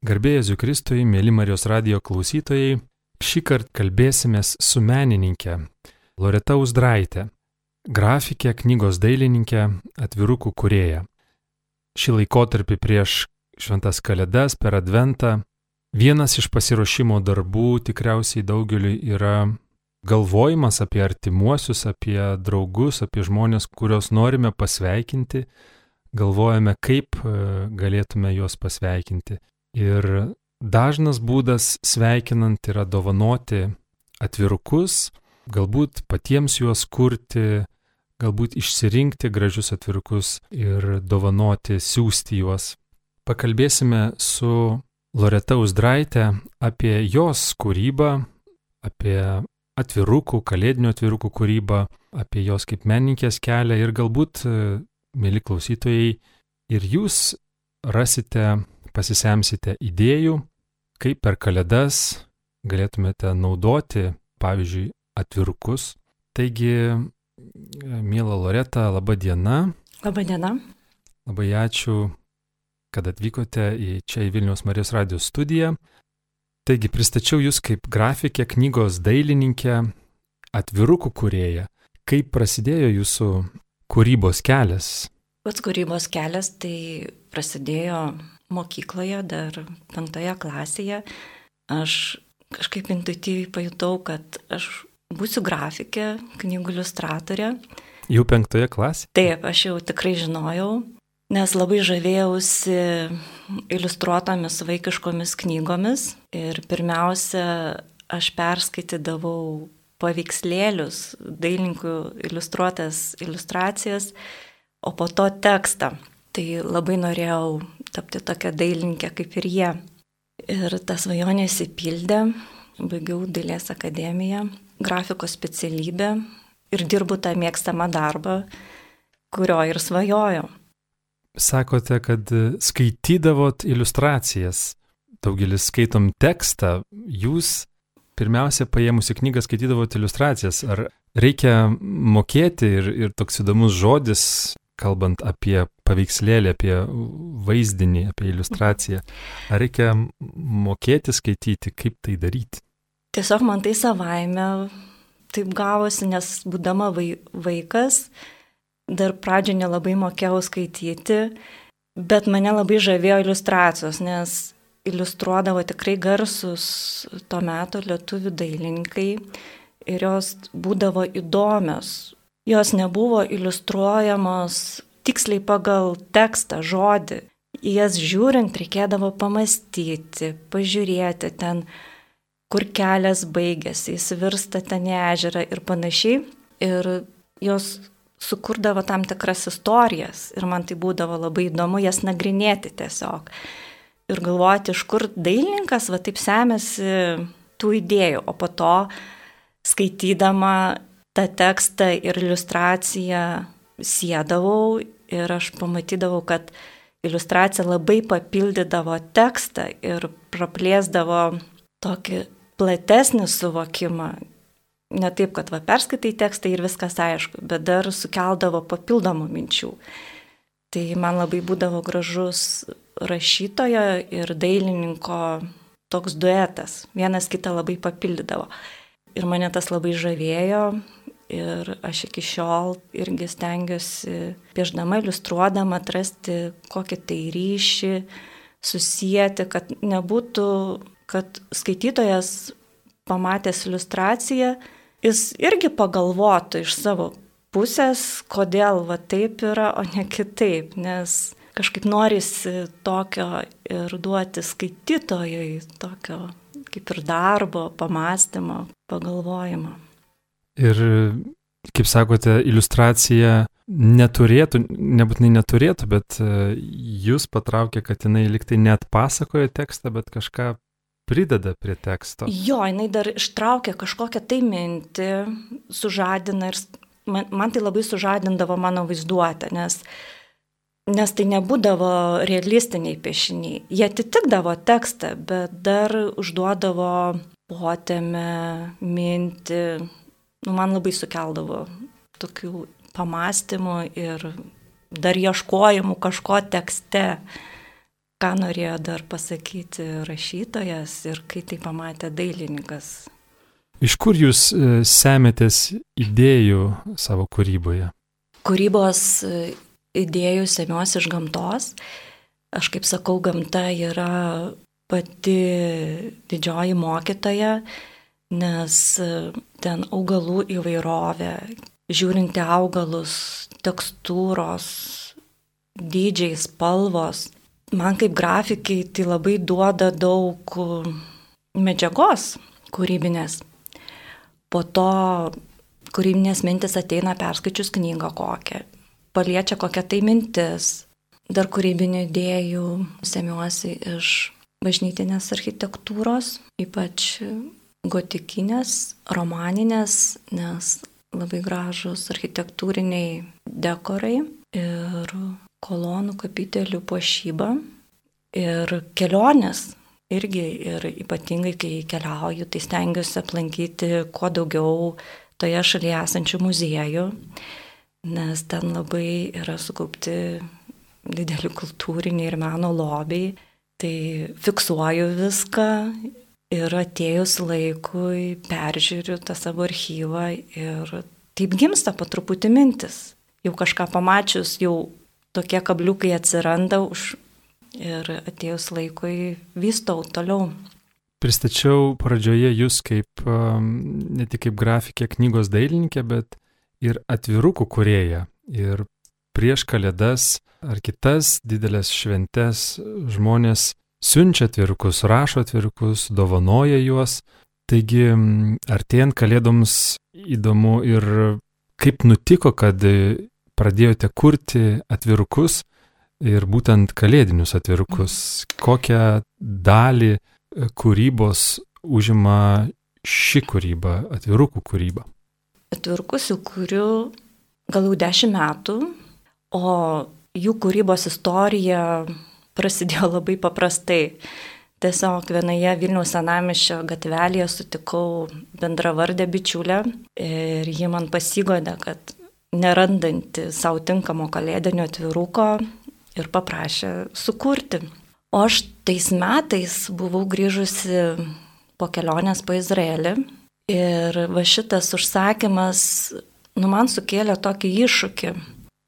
Garbėjai Zikristui, mėly Marijos radio klausytojai, šį kartą kalbėsimės su menininkė Loreta Uzdraitė, grafikė, knygos dailininkė, atvirukų kurėja. Šį laikotarpį prieš šventas kalėdas per adventą vienas iš pasiruošimo darbų tikriausiai daugeliu yra galvojimas apie artimuosius, apie draugus, apie žmonės, kuriuos norime pasveikinti, galvojame, kaip e, galėtume juos pasveikinti. Ir dažnas būdas sveikinant yra dovanoti atvirukus, galbūt patiems juos kurti, galbūt išsirinkti gražius atvirukus ir dovanoti, siūsti juos. Pakalbėsime su Loreta Uzdraitė apie jos kūrybą, apie atvirukų, kalėdinių atvirukų kūrybą, apie jos kaip menininkės kelią ir galbūt, mėly klausytojai, ir jūs rasite pasisemsite idėjų, kaip per kalėdas galėtumėte naudoti, pavyzdžiui, atvirukus. Taigi, mėla Loreta, laba diena. Labą dieną. Labai ačiū, kad atvykote į čia į Vilnius Marijos radijos studiją. Taigi, pristačiau Jūs kaip grafikė, knygos dailininkė, atvirukų kurėja. Kaip prasidėjo Jūsų kūrybos kelias? Pats kūrybos kelias tai prasidėjo mokykloje, dar penktoje klasėje, aš kažkaip intuityviai pajutau, kad aš būsiu grafikė, knygų iliustratorė. Jau penktoje klasėje? Taip, aš jau tikrai žinojau, nes labai žavėjausi iliustruotomis vaikiškomis knygomis ir pirmiausia, aš perskaitydavau paveikslėlius, dailininkų iliustruotas iliustracijas, o po to tekstą. Tai labai norėjau tapti tokia dailininkė kaip ir jie. Ir ta svajonė įsipildė, baigiau dailės akademiją, grafikos specialybę ir dirbu tą mėgstamą darbą, kurio ir svajojau. Sakote, kad skaitydavot iliustracijas. Daugelis skaitom tekstą, jūs pirmiausia paėmusi knygą skaitydavot iliustracijas. Ar reikia mokėti ir, ir toks įdomus žodis kalbant apie paveikslėlį, apie vaizdinį, apie iliustraciją. Ar reikia mokėti skaityti, kaip tai daryti? Tiesiog man tai savaime taip gavosi, nes būdama vaikas, dar pradžio nelabai mokėjau skaityti, bet mane labai žavėjo iliustracijos, nes iliustruodavo tikrai garsus to meto lietuvių dailininkai ir jos būdavo įdomios, jos nebuvo iliustruojamos tiksliai pagal tekstą, žodį. Į jas žiūrint reikėdavo pamastyti, pažiūrėti ten, kur kelias baigėsi, įsivirsta ten į ežerą ir panašiai. Ir jos sukurdavo tam tikras istorijas ir man tai būdavo labai įdomu jas nagrinėti tiesiog. Ir galvoti, iš kur dailininkas va taip semėsi tų idėjų, o po to skaitydama tą tekstą ir iliustraciją sėdavau ir aš pamatydavau, kad iliustracija labai papildydavo tekstą ir praplėsdavo tokį platesnį suvokimą. Ne taip, kad va perskaitai tekstą ir viskas aišku, bet dar sukeldavo papildomų minčių. Tai man labai būdavo gražus rašytojo ir dailininko toks duetas. Vienas kitą labai papildydavo. Ir mane tas labai žavėjo ir aš iki šiol irgi stengiuosi, pieždama, iliustruodama, atrasti kokį tai ryšį, susijęti, kad nebūtų, kad skaitytojas pamatęs iliustraciją, jis irgi pagalvotų iš savo pusės, kodėl va taip yra, o ne kitaip, nes kažkaip norisi tokio ir duoti skaitytojui, tokio kaip ir darbo, pamastymo, pagalvojimo. Ir, kaip sakote, iliustracija neturėtų, nebūtinai neturėtų, bet e, jūs patraukė, kad jinai liktai net pasakoja tekstą, bet kažką prideda prie teksto. Jo, jinai dar ištraukia kažkokią tai mintį, sužadina ir man, man tai labai sužadindavo mano vaizduotę, nes, nes tai nebūdavo realistiniai piešiniai. Jie atitikdavo tekstą, bet dar užduodavo potėmę, mintį, nu, man labai sukeldavo tokių pamastymų ir dar ieškojimų kažko tekste. ką norėjo dar pasakyti rašytojas ir kai tai pamatė dailininkas. Iš kur jūs e, semėtės idėjų savo kūryboje? Kūrybos e, idėjų semiuosi iš gamtos. Aš kaip sakau, gamta yra pati didžioji mokytoja, nes e, ten augalų įvairovė, žiūrinti augalus, tekstūros, dydžiai, spalvos, man kaip grafikai tai labai duoda daug medžiagos kūrybinės. Po to kūrybinės mintis ateina perskaičius knygą kokią, paliečia kokią tai mintis. Dar kūrybinių idėjų semiuosi iš bažnytinės architektūros, ypač gotikinės, romaninės, nes labai gražus architektūriniai dekorai ir kolonų kapitelių puošyba ir kelionės. Irgi ir ypatingai, kai keliauju, tai stengiuosi aplankyti kuo daugiau toje šalyje esančių muziejų, nes ten labai yra sukaupti dideli kultūriniai ir meno lobiai. Tai fiksuoju viską ir atėjus laikui peržiūriu tą savo archyvą ir taip gimsta po truputį mintis. Jau kažką pamačius, jau tokie kabliukai atsiranda už ir atėjus laikui vystau toliau. Pristačiau pradžioje jūs kaip ne tik kaip grafikė, knygos dailininkė, bet ir atvirukų kurėja. Ir prieš kalėdas ar kitas didelės šventes žmonės siunčia atvirukus, rašo atvirukus, dovanoja juos. Taigi, artėjant kalėdoms įdomu ir kaip nutiko, kad pradėjote kurti atvirukus ir būtent kalėdinius atvirukus. Kokią dalį e, kūrybos užima ši kūryba, atvirukų kūryba? Atvirukus jau kuriu gal jau dešimt metų, o jų kūrybos istorija prasidėjo labai paprastai. Tiesiog vienoje Vilniaus senamišio gatvelėje sutikau bendravardę bičiulę ir ji man pasigodė, kad nerandanti savo tinkamo kalėdinio atviruko ir paprašė sukurti. O aš tais metais buvau grįžusi po kelionės po Izraelį ir va šitas užsakymas, nu, man sukėlė tokį iššūkį,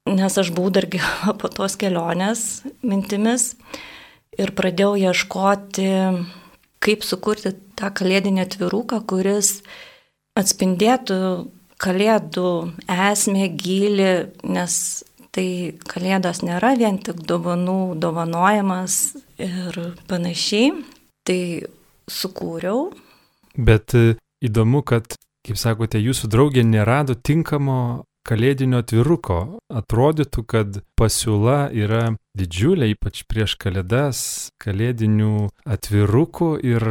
nes aš buvau dar gyva po tos kelionės mintimis ir pradėjau ieškoti, kaip sukurti tą kalėdinį atviruką, kuris atspindėtų kalėdų esmė, gilį, nes tai kalėdos nėra vien tik dovanų dovanojimas ir panašiai. Tai sukūriau. Bet e, įdomu, kad, kaip sakote, jūsų draugė nerado tinkamo kalėdinio atviruko. Atrodytų, kad pasiūla yra didžiulė, ypač prieš kalėdas, kalėdinių atvirukų ir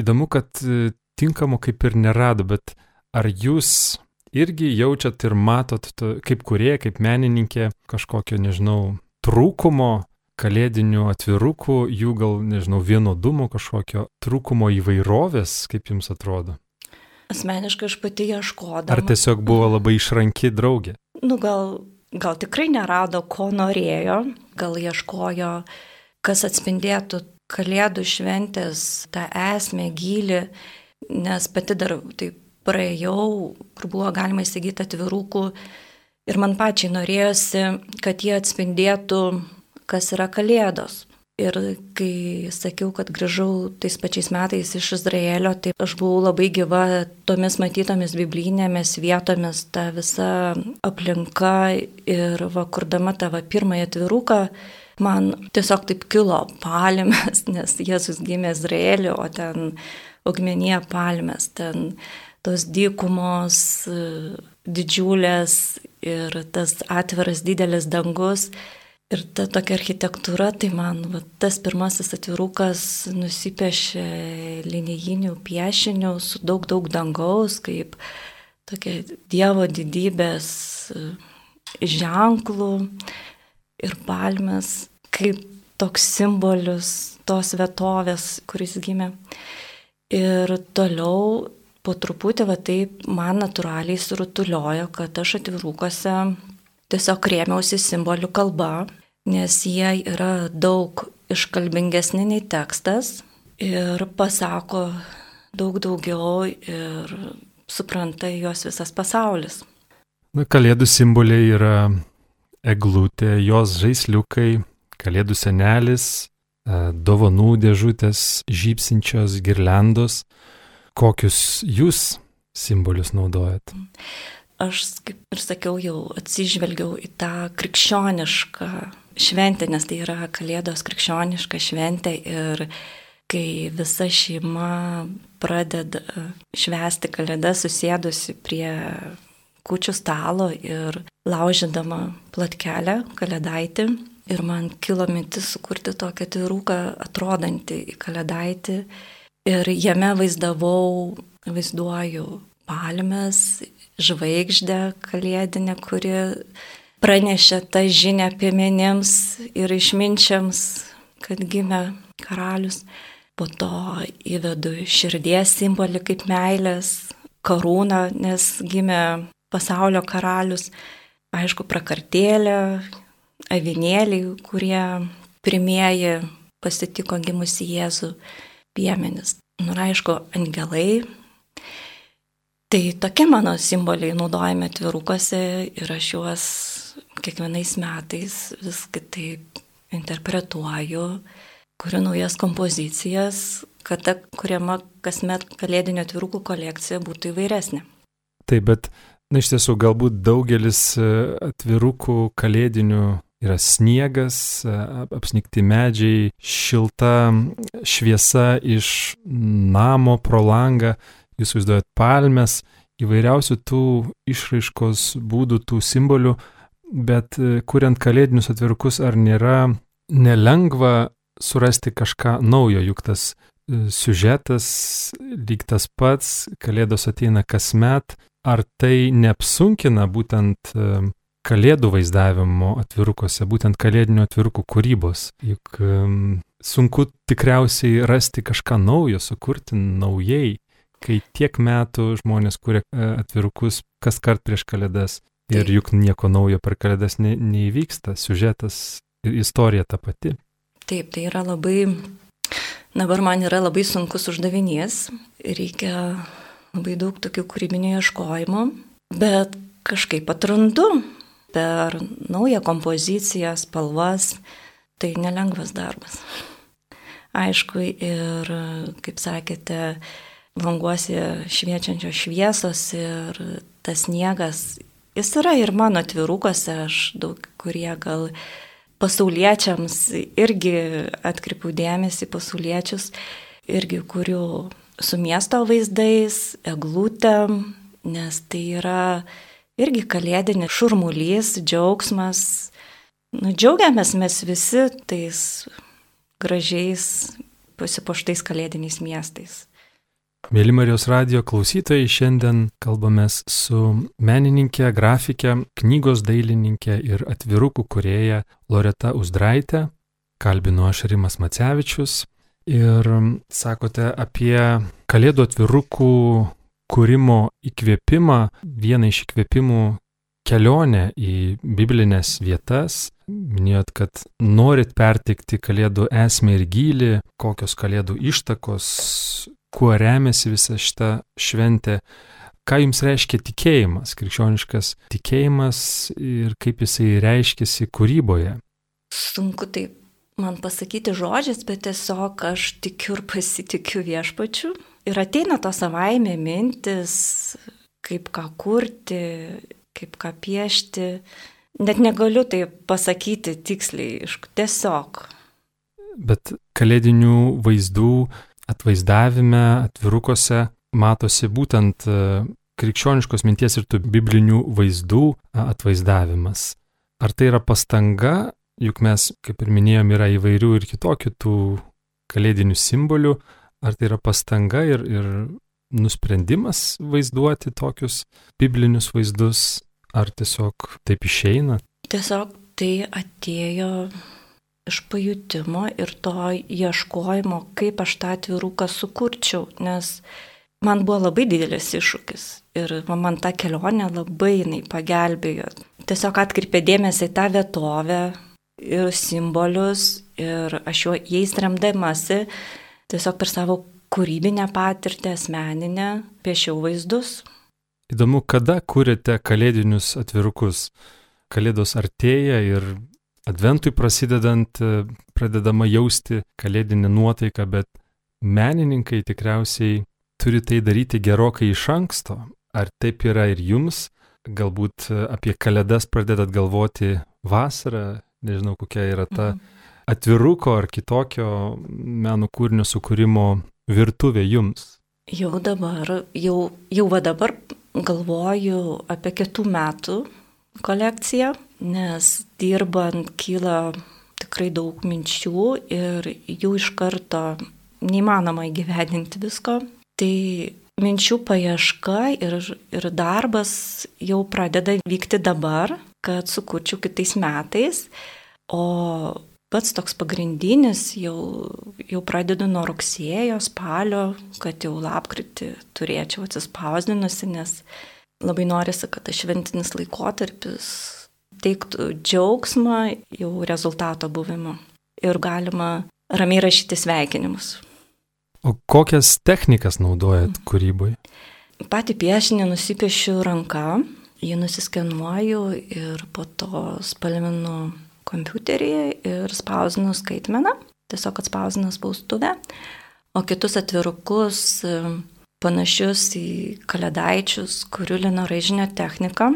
įdomu, kad e, tinkamo kaip ir nerado, bet ar jūs irgi jaučiat ir matot, kaip kurie, kaip menininkė, kažkokio, nežinau, trūkumo kalėdinių atvirukų, jų gal, nežinau, vienodumo kažkokio trūkumo įvairovės, kaip jums atrodo? Asmeniškai aš pati ieškodama. Ar tiesiog buvo labai išranki draugė? Nu, gal, gal tikrai nerado, ko norėjo, gal ieškojo, kas atspindėtų kalėdų šventės tą esmę, gilį, nes pati dar taip praėjau, kur buvo galima įsigyti atvirukų ir man pačiai norėjosi, kad jie atspindėtų, kas yra kalėdos. Ir kai sakiau, kad grįžau tais pačiais metais iš Izraelio, tai aš buvau labai gyva tomis matytomis biblinėmis vietomis, ta visa aplinka ir vakurdama tavo pirmąją atviruką, man tiesiog taip kilo palmės, nes Jėzus gimė Izraelio, o ten augmenija palmės, ten tos dykumos didžiulės ir tas atviras didelis dangus. Ir ta tokia architektūra, tai man va, tas pirmasis atvirukas nusipiešė linijinių piešinių su daug daug dangaus, kaip tokia Dievo didybės ženklų ir palmės, kaip toks simbolius tos vietovės, kuris gimė. Ir toliau po truputį va taip man natūraliai surutuliojo, kad aš atvirukose tiesiog rėmiausi simbolių kalba, nes jie yra daug iškalbingesni nei tekstas ir pasako daug daugiau ir supranta juos visas pasaulis. Na, kalėdų simboliai yra eglutė, jos žaisliukai, kalėdų senelis, e, dovanų dėžutės, žypsinčios girlandos. Kokius jūs simbolius naudojat? Aš, kaip ir sakiau, jau atsižvelgiau į tą krikščionišką šventę, nes tai yra Kalėdos krikščioniška šventė ir kai visa šeima pradeda švęsti Kalėdas susėdusi prie kučių stalo ir laužydama platkelę kalėdaitį. Ir man kilo mintis sukurti tokią atviruką atrodantį į kalėdaitį. Ir jame vaizdavau, vaizduoju palmes, žvaigždę kalėdinę, kuri pranešė tą žinę piemenėms ir išminčiams, kad gimė karalius. Po to įvedu širdies simbolį kaip meilės, karūną, nes gimė pasaulio karalius. Aišku, prakartėlė, avinėliai, kurie pirmieji pasitiko gimusi Jėzų piemenis. Nu, aišku, angelai, Tai tokie mano simboliai naudojami atvirukose ir aš juos kiekvienais metais vis kitaip interpretuoju, kuriu naujas kompozicijas, kad ta kuriama kasmet kalėdinio atvirukų kolekcija būtų įvairesnė. Taip, bet na, iš tiesų galbūt daugelis e, atvirukų kalėdinių yra sniegas, e, apsnikti medžiai, šilta šviesa iš namo pro langą jūs vaizduojat palmes, įvairiausių tų išraiškos būdų, tų simbolių, bet e, kuriant kalėdinius atvirukus, ar nėra nelengva surasti kažką naujo, juk tas e, siužetas lyg tas pats, kalėdos ateina kasmet, ar tai neapsunkina būtent e, kalėdų vaizdavimo atvirukose, būtent kalėdinio atvirukų kūrybos. Juk sunku tikriausiai rasti kažką naujo, sukurti naujai kai tiek metų žmonės kuria atvirukus kas kart prieš kalėdas ir Taip. juk nieko naujo per kalėdas ne, neįvyksta, siužetas ir istorija ta pati. Taip, tai yra labai, dabar man yra labai sunkus uždavinys, reikia labai daug tokių kūrybinių ieškojimų, bet kažkaip atrandu per naują kompoziciją, spalvas, tai nelengvas darbas. Aišku, ir, kaip sakėte, languose šviečiančios šviesos ir tas sniegas, jis yra ir mano atvirukose, aš daug kurie gal pasauliečiams irgi atkreipiu dėmesį, pasauliečius irgi kuriu su miesto vaizdais, eglutėm, nes tai yra irgi kalėdinis šurmulys, džiaugsmas. Nu, džiaugiamės mes visi tais gražiais pasipoštais kalėdiniais miestais. Mėly Marijos radio klausytojai, šiandien kalbamės su menininkė, grafikė, knygos dailininkė ir atvirukų kurėja Loreta Uzdraitė. Kalbinu aš Rimas Macevičius ir sakote apie kalėdų atvirukų kūrimo įkvėpimą, vieną iš įkvėpimų kelionę į biblinės vietas. Minėjot, kad norit pertikti kalėdų esmę ir gilį, kokios kalėdų ištakos, kuo remiasi visa šita šventė, ką jums reiškia tikėjimas, krikščioniškas tikėjimas ir kaip jisai reiškiasi kūryboje. Sunku taip man pasakyti žodžiais, bet tiesiog aš tikiu ir pasitikiu viešpačiu. Ir ateina to savaime mintis, kaip ką kurti, kaip ką piešti. Net negaliu tai pasakyti tiksliai, tiesiog. Bet kalėdinių vaizdų atvaizdavime, atvirukose matosi būtent e, krikščioniškos minties ir tų biblinių vaizdų atvaizdavimas. Ar tai yra pastanga, juk mes, kaip ir minėjom, yra įvairių ir kitokių tų kalėdinių simbolių, ar tai yra pastanga ir, ir nusprendimas vaizduoti tokius biblinius vaizdus, ar tiesiog taip išeina? Tiesiog tai atėjo iš pajutimo ir to ieškojimo, kaip aš tą atviruką sukurčiau, nes man buvo labai didelis iššūkis ir man ta kelionė labai jinai pagelbėjo. Tiesiog atkreipė dėmesį į tą vietovę ir simbolius ir aš juo jais remdamasi tiesiog per savo kūrybinę patirtį, asmeninę, piešiau vaizdus. Įdomu, kada kūrėte kalėdinius atvirukus? Kalėdos artėja ir adventui prasidedant pradedama jausti kalėdinę nuotaiką, bet menininkai tikriausiai turi tai daryti gerokai iš anksto. Ar taip yra ir jums? Galbūt apie kalėdas pradedat galvoti vasarą, nežinau kokia yra ta mhm. atviruko ar kitokio meno kūrinio sukūrimo virtuvė jums? Jau dabar, jau, jau va dabar galvoju apie kitų metų kolekciją, nes dirbant kyla tikrai daug minčių ir jų iš karto neįmanoma įgyvedinti visko. Tai minčių paieška ir, ir darbas jau pradeda vykti dabar, kad sukurčiau kitais metais, o pats toks pagrindinis jau, jau pradedu nuo rugsėjo, spalio, kad jau lapkritį turėčiau atsispausdinusi, nes labai norisi, kad tas šventinis laikotarpis teiktų džiaugsmą jau rezultato buvimu ir galima ramiai rašyti sveikinimus. O kokias technikas naudojat kūryboje? Patį piešinį nusipiešiu ranka, jį nusiskenuoju ir po to spalvinu kompiuterį ir spausinu skaitmeną, tiesiog atspausinu spaustuvę, o kitus atvirukus panašius į kalėdaičius, kuriu lino raižinio techniką,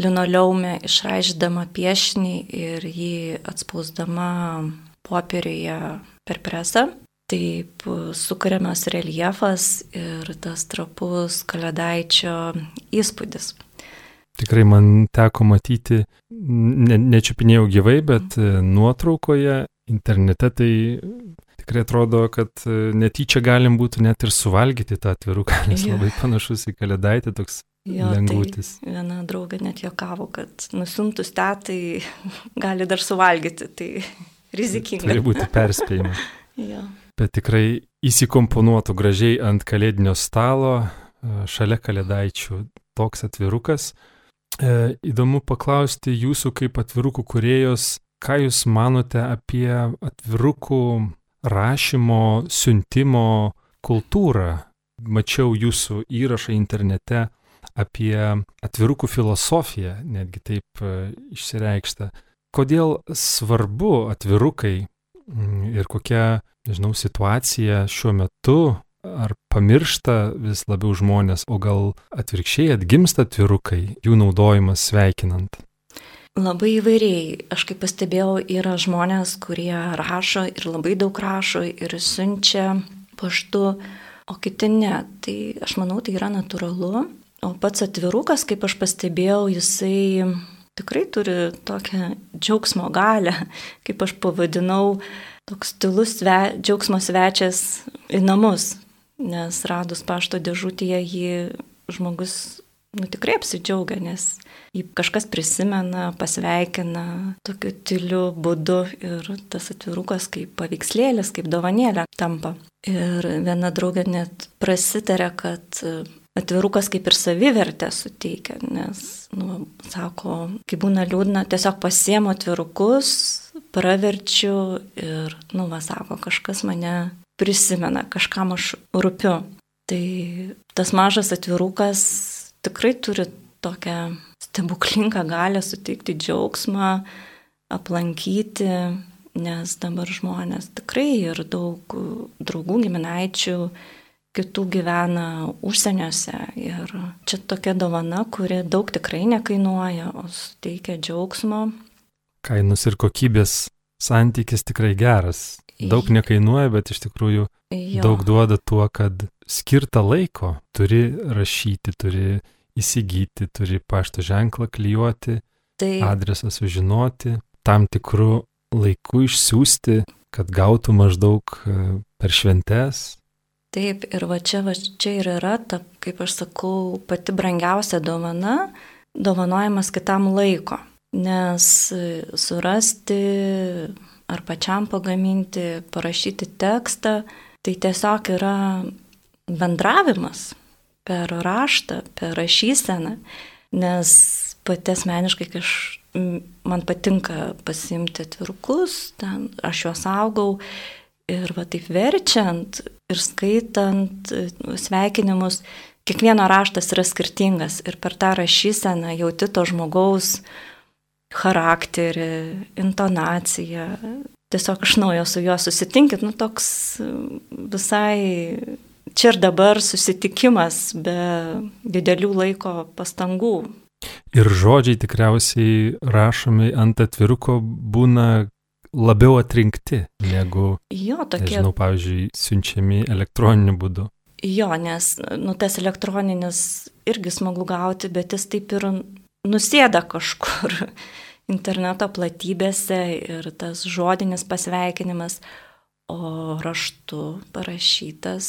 linoleume išraiždama piešinį ir jį atspausdama popieriuje per presą Taip sukuriamas reljefas ir tas trapus kalėdaičio įspūdis. Tikrai man teko matyti, ne, nečiupinėjau gyvai, bet mm. nuotraukoje internete tai tikrai atrodo, kad e, netyčia galim būtų net ir suvalgyti tą atviruką, nes labai panašus į kalėdaitį toks Jo, lengvutis. Tai viena draugė net jokavo, kad nusintus tetai gali dar suvalgyti, tai rizikinga. Turi būti perspėjimas. jo bet tikrai įsikomponuotų gražiai ant kalėdinio stalo, e, šalia kalėdaičių toks atvirukas. E, įdomu paklausti jūsų kaip atvirukų kuriejos, ką jūs manote apie atvirukų rašymo, siuntimo kultūrą. Mačiau jūsų įrašą internete apie atvirukų filosofiją, netgi taip e, išsireikšta. Kodėl svarbu atvirukai mm, ir kokia nežinau, situaciją šiuo metu, ar pamiršta vis labiau žmonės, o gal atvirkščiai atgimsta atvirukai, jų naudojimas sveikinant? Labai įvairiai. Aš kaip pastebėjau, yra žmonės, kurie rašo ir labai daug rašo ir siunčia paštu, o kiti ne. Tai aš manau, tai yra natūralu. O pats atvirukas, kaip aš pastebėjau, jisai tikrai turi tokią džiaugsmo galę, kaip aš pavadinau, toks stilus sve, džiaugsmo svečias į namus, nes radus pašto dėžutėje jį žmogus nu, tikrai apsidžiaugia, nes jį kažkas prisimena, pasveikina tokiu tyliu būdu ir tas atvirukas kaip paveikslėlis, kaip dovanėlė tampa. Ir viena draugė net prasitarė, kad atvirukas kaip ir savivertę suteikia, nes, nu, sako, kai būna liūdna, tiesiog pasiemu atvirukus, praverčiu ir, nu, va, sako, kažkas mane prisimena, kažkam aš rūpiu. Tai tas mažas atvirukas tikrai turi tokią stebuklingą galę suteikti džiaugsmą, aplankyti, nes dabar žmonės tikrai ir daug draugų, giminaičių, kitų gyvena užsieniuose. Ir čia tokia dovana, kuri daug tikrai nekainuoja, o suteikia džiaugsmo. Kainos ir kokybės santykis tikrai geras. Daug nekainuoja, bet iš tikrųjų jo. daug duoda tuo, kad skirtą laiko turi rašyti, turi įsigyti, turi pašto ženklą klyjuoti, tai... adresą sužinoti, tam tikrų laikų išsiųsti, kad gautų maždaug e, per šventes. Taip, ir va čia, va čia ir yra ta, kaip aš sakau, pati brangiausia dovana - dovanojimas kitam laiko. Nes e, surasti ar pačiam pagaminti, parašyti tekstą, tai tiesiog yra bendravimas per raštą, per rašyseną, nes pati asmeniškai, kai aš man patinka pasimti atvirukus, ten aš juos augau ir va taip verčiant ir skaitant sveikinimus, kiekvieno raštas yra skirtingas ir per tą rašyseną jauti to žmogaus charakterį, intonaciją. Tiesiog iš naujo su juo susitinkit, nu toks visai čia ir dabar susitikimas be didelių laiko pastangų. Ir žodžiai tikriausiai rašomi ant atviruko būna labiau atrinkti negu, jo, tokie... nežinau, pavyzdžiui, siunčiami elektroniniu būdu. Jo, nes nu, tas elektroninis irgi smagu gauti, bet jis taip ir nusėda kažkur interneto platybėse ir tas žodinis pasveikinimas, o raštu parašytas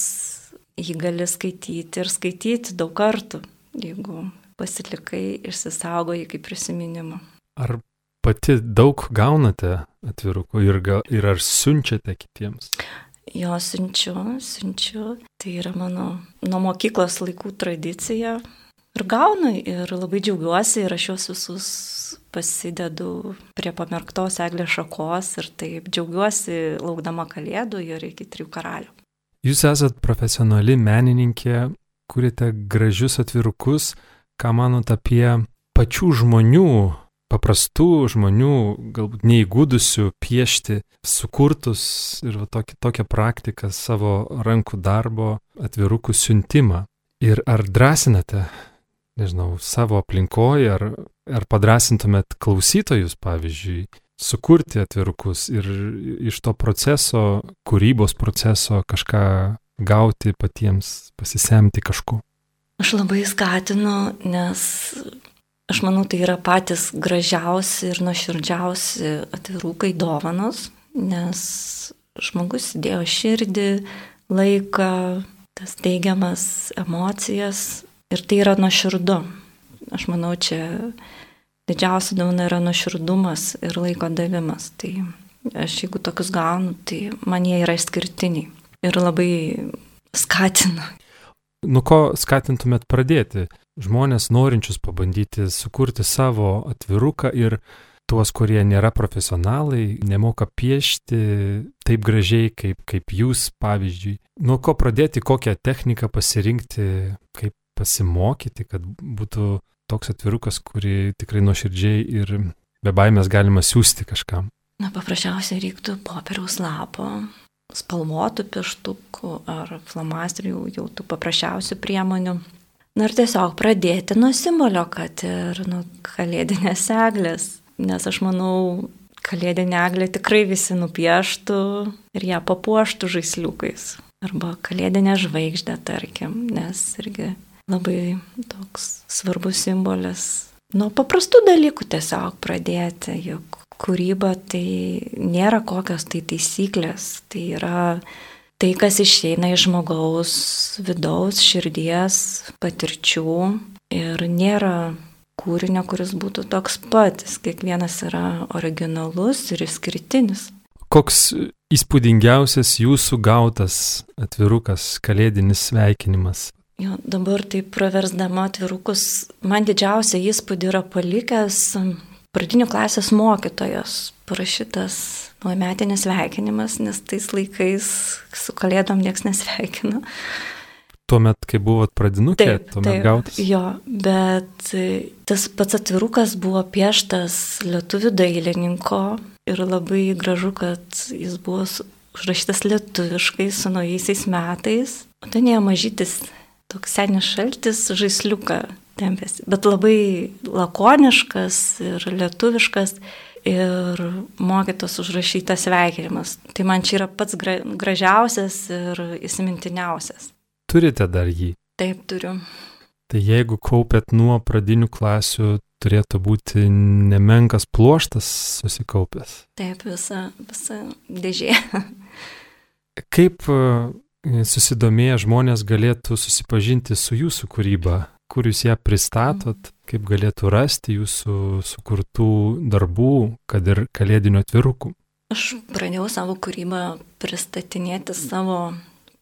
jį gali skaityti ir skaityti daug kartų, jeigu pasilikai, išsisaugoji kaip prisiminimą. Ar pati daug gaunate atvirukų ir, gal, ir ar siunčiate kitiems? Jo, siunčiu, siunčiu. Tai yra mano nuo mokyklos laikų tradicija. Ir gaunu ir labai džiaugiuosi ir aš juos visus pasidedu prie pamerktos eglės šakos ir taip džiaugiuosi laukdama kalėdų ir iki trijų karalių. Jūs esat profesionali menininkė, kuriate gražius atvirukus. Ką manot apie pačių žmonių paprastų žmonių, galbūt neįgūdusių piešti, sukurtus ir tokį, tokią praktiką savo rankų darbo atvirukų siuntimą. Ir ar drąsinate, nežinau, savo aplinkoje, ar, ar padrasintumėt klausytojus, pavyzdžiui, sukurti atvirukus ir iš to proceso, kūrybos proceso kažką gauti patiems, pasisemti kažko? Aš labai skatinu, nes Aš manau, tai yra patys gražiausi ir nuoširdžiausi atvirukai dovanos, nes žmogus įdėjo širdį, laiką, tas teigiamas emocijas ir tai yra nuoširdu. Aš manau, čia didžiausia dauna yra nuoširdumas ir laiko davimas. Tai aš jeigu tokius gaunu, tai man jie yra išskirtiniai ir labai skatina. Nuo ko skatintumėt pradėti? Žmonės norinčius pabandyti sukurti savo atviruką ir tuos, kurie nėra profesionalai, nemoka piešti taip gražiai kaip, kaip jūs, pavyzdžiui. Nuo ko pradėti, kokią techniką pasirinkti, kaip pasimokyti, kad būtų toks atvirukas, kurį tikrai nuoširdžiai ir be baimės galima siūsti kažkam. Na, paprasčiausiai reiktų popieriaus lapo, spalvotų pieštukų ar flamasterių, jau tų paprasčiausių priemonių. Na ir tiesiog pradėti nuo simbolio, kad ir nuo kalėdinės eglės, nes aš manau, kalėdinė eglė tikrai visi nupieštų ir ją papuoštų žaisliukais. Arba kalėdinė žvaigždė, tarkim, nes irgi labai toks svarbus simbolis. Nuo paprastų dalykų tiesiog pradėti, juk kūryba tai nėra kokios tai taisyklės, tai yra tai, kas išeina iš žmogaus vidaus, širdies, patirčių ir nėra kūrinio, kuris būtų toks pat, kiekvienas yra originalus ir išskirtinis. Koks įspūdingiausias jūsų gautas atvirukas, kalėdinis sveikinimas? Jo, dabar tai praversdama atvirukus, man didžiausia įspūdį yra palikęs pradinių klasės mokytojas, parašytas naujametinis sveikinimas, nes tais laikais su kalėdom niekas nesveikino. Tuomet, kai buvot pradinukė, taip, tuomet taip, gautas? Jo, bet tas pats atvirukas buvo pieštas lietuvių dailininko ir labai gražu, kad jis buvo užrašytas lietuviškai su naujaisiais metais. O ten jie mažytis, toks senis šaltis, žaisliuką tempėsi, bet labai lakoniškas ir lietuviškas ir mokytos užrašytas sveikinimas. Tai man čia yra pats gra gražiausias ir įsimintiniausias. Turite dar jį? Taip, turiu. Tai jeigu kaupėt nuo pradinių klasių, turėtų būti nemenkas pluoštas susikaupęs. Taip, visa, visa dėžė. Kaip e, susidomėję žmonės galėtų susipažinti su jūsų kūryba? Kur jūs ją pristatot? kaip galėtų rasti jūsų sukurtų darbų, kad ir kalėdinių atvirukų? Aš pradėjau savo kūrybą pristatinėti savo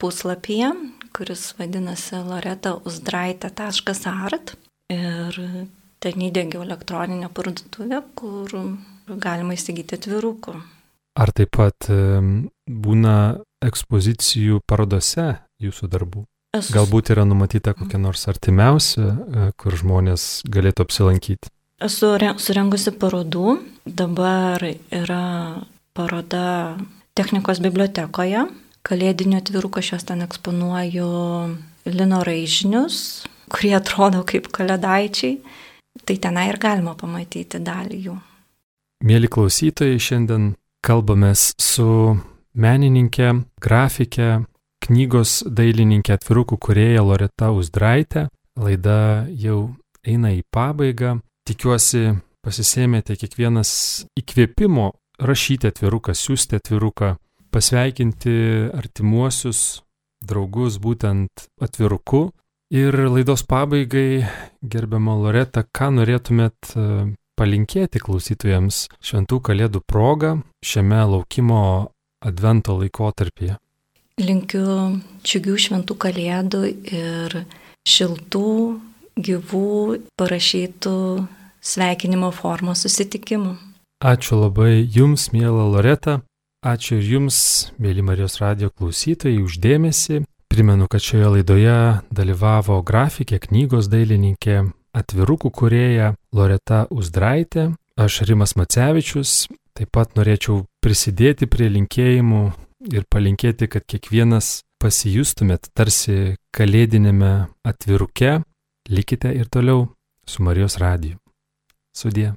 puslapyje, kuris vadinasi loretauzdraitė.art. Ir ten įdėgiau elektroninę parduotuvę, kur galima įsigyti atvirukų. Ar taip pat būna ekspozicijų parodose jūsų darbų? Esu... Galbūt yra numatyta kokia nors artimiausia, e, kur žmonės galėtų apsilankyti. Esu surengusi parodų. Dabar yra paroda technikos bibliotekoje. Kalėdinio atviruko aš juos ten eksponuoju lino raižinius, kurie atrodo kaip kalėdaičiai. Tai tenai ir galima pamatyti dalį jų. Mėly klausytojai, šiandien kalbamės su menininkė, grafikė, knygos dailininkė atvirukų kurėja Loreta Uzdraitė. Laida jau eina į pabaigą. Tikiuosi pasisėmėte kiekvienas įkvėpimo rašyti atviruką, siūsti atviruką, pasveikinti artimuosius, draugus būtent atviruku. Ir laidos pabaigai, gerbiama Loreta, ką norėtumėt e, palinkėti klausytojams šventų kalėdų progą šiame laukimo advento laikotarpyje? Linkiu džiugių šventų kalėdų ir šiltų, gyvų, parašytų sveikinimo formos susitikimų. Ačiū labai Jums, mėla Loreta. Ačiū ir Jums, mėly Marijos radio klausytojai, uždėmesi. Primenu, kad šioje laidoje dalyvavo grafikė, knygos dailininkė, atvirukų kurėja Loreta Uzdraitė, aš Rimas Macevičius. Taip pat norėčiau prisidėti prie linkėjimų ir palinkėti, kad kiekvienas pasijustumėt tarsi kalėdinėme atviruke. Likite ir toliau su Marijos radiju. Sudie.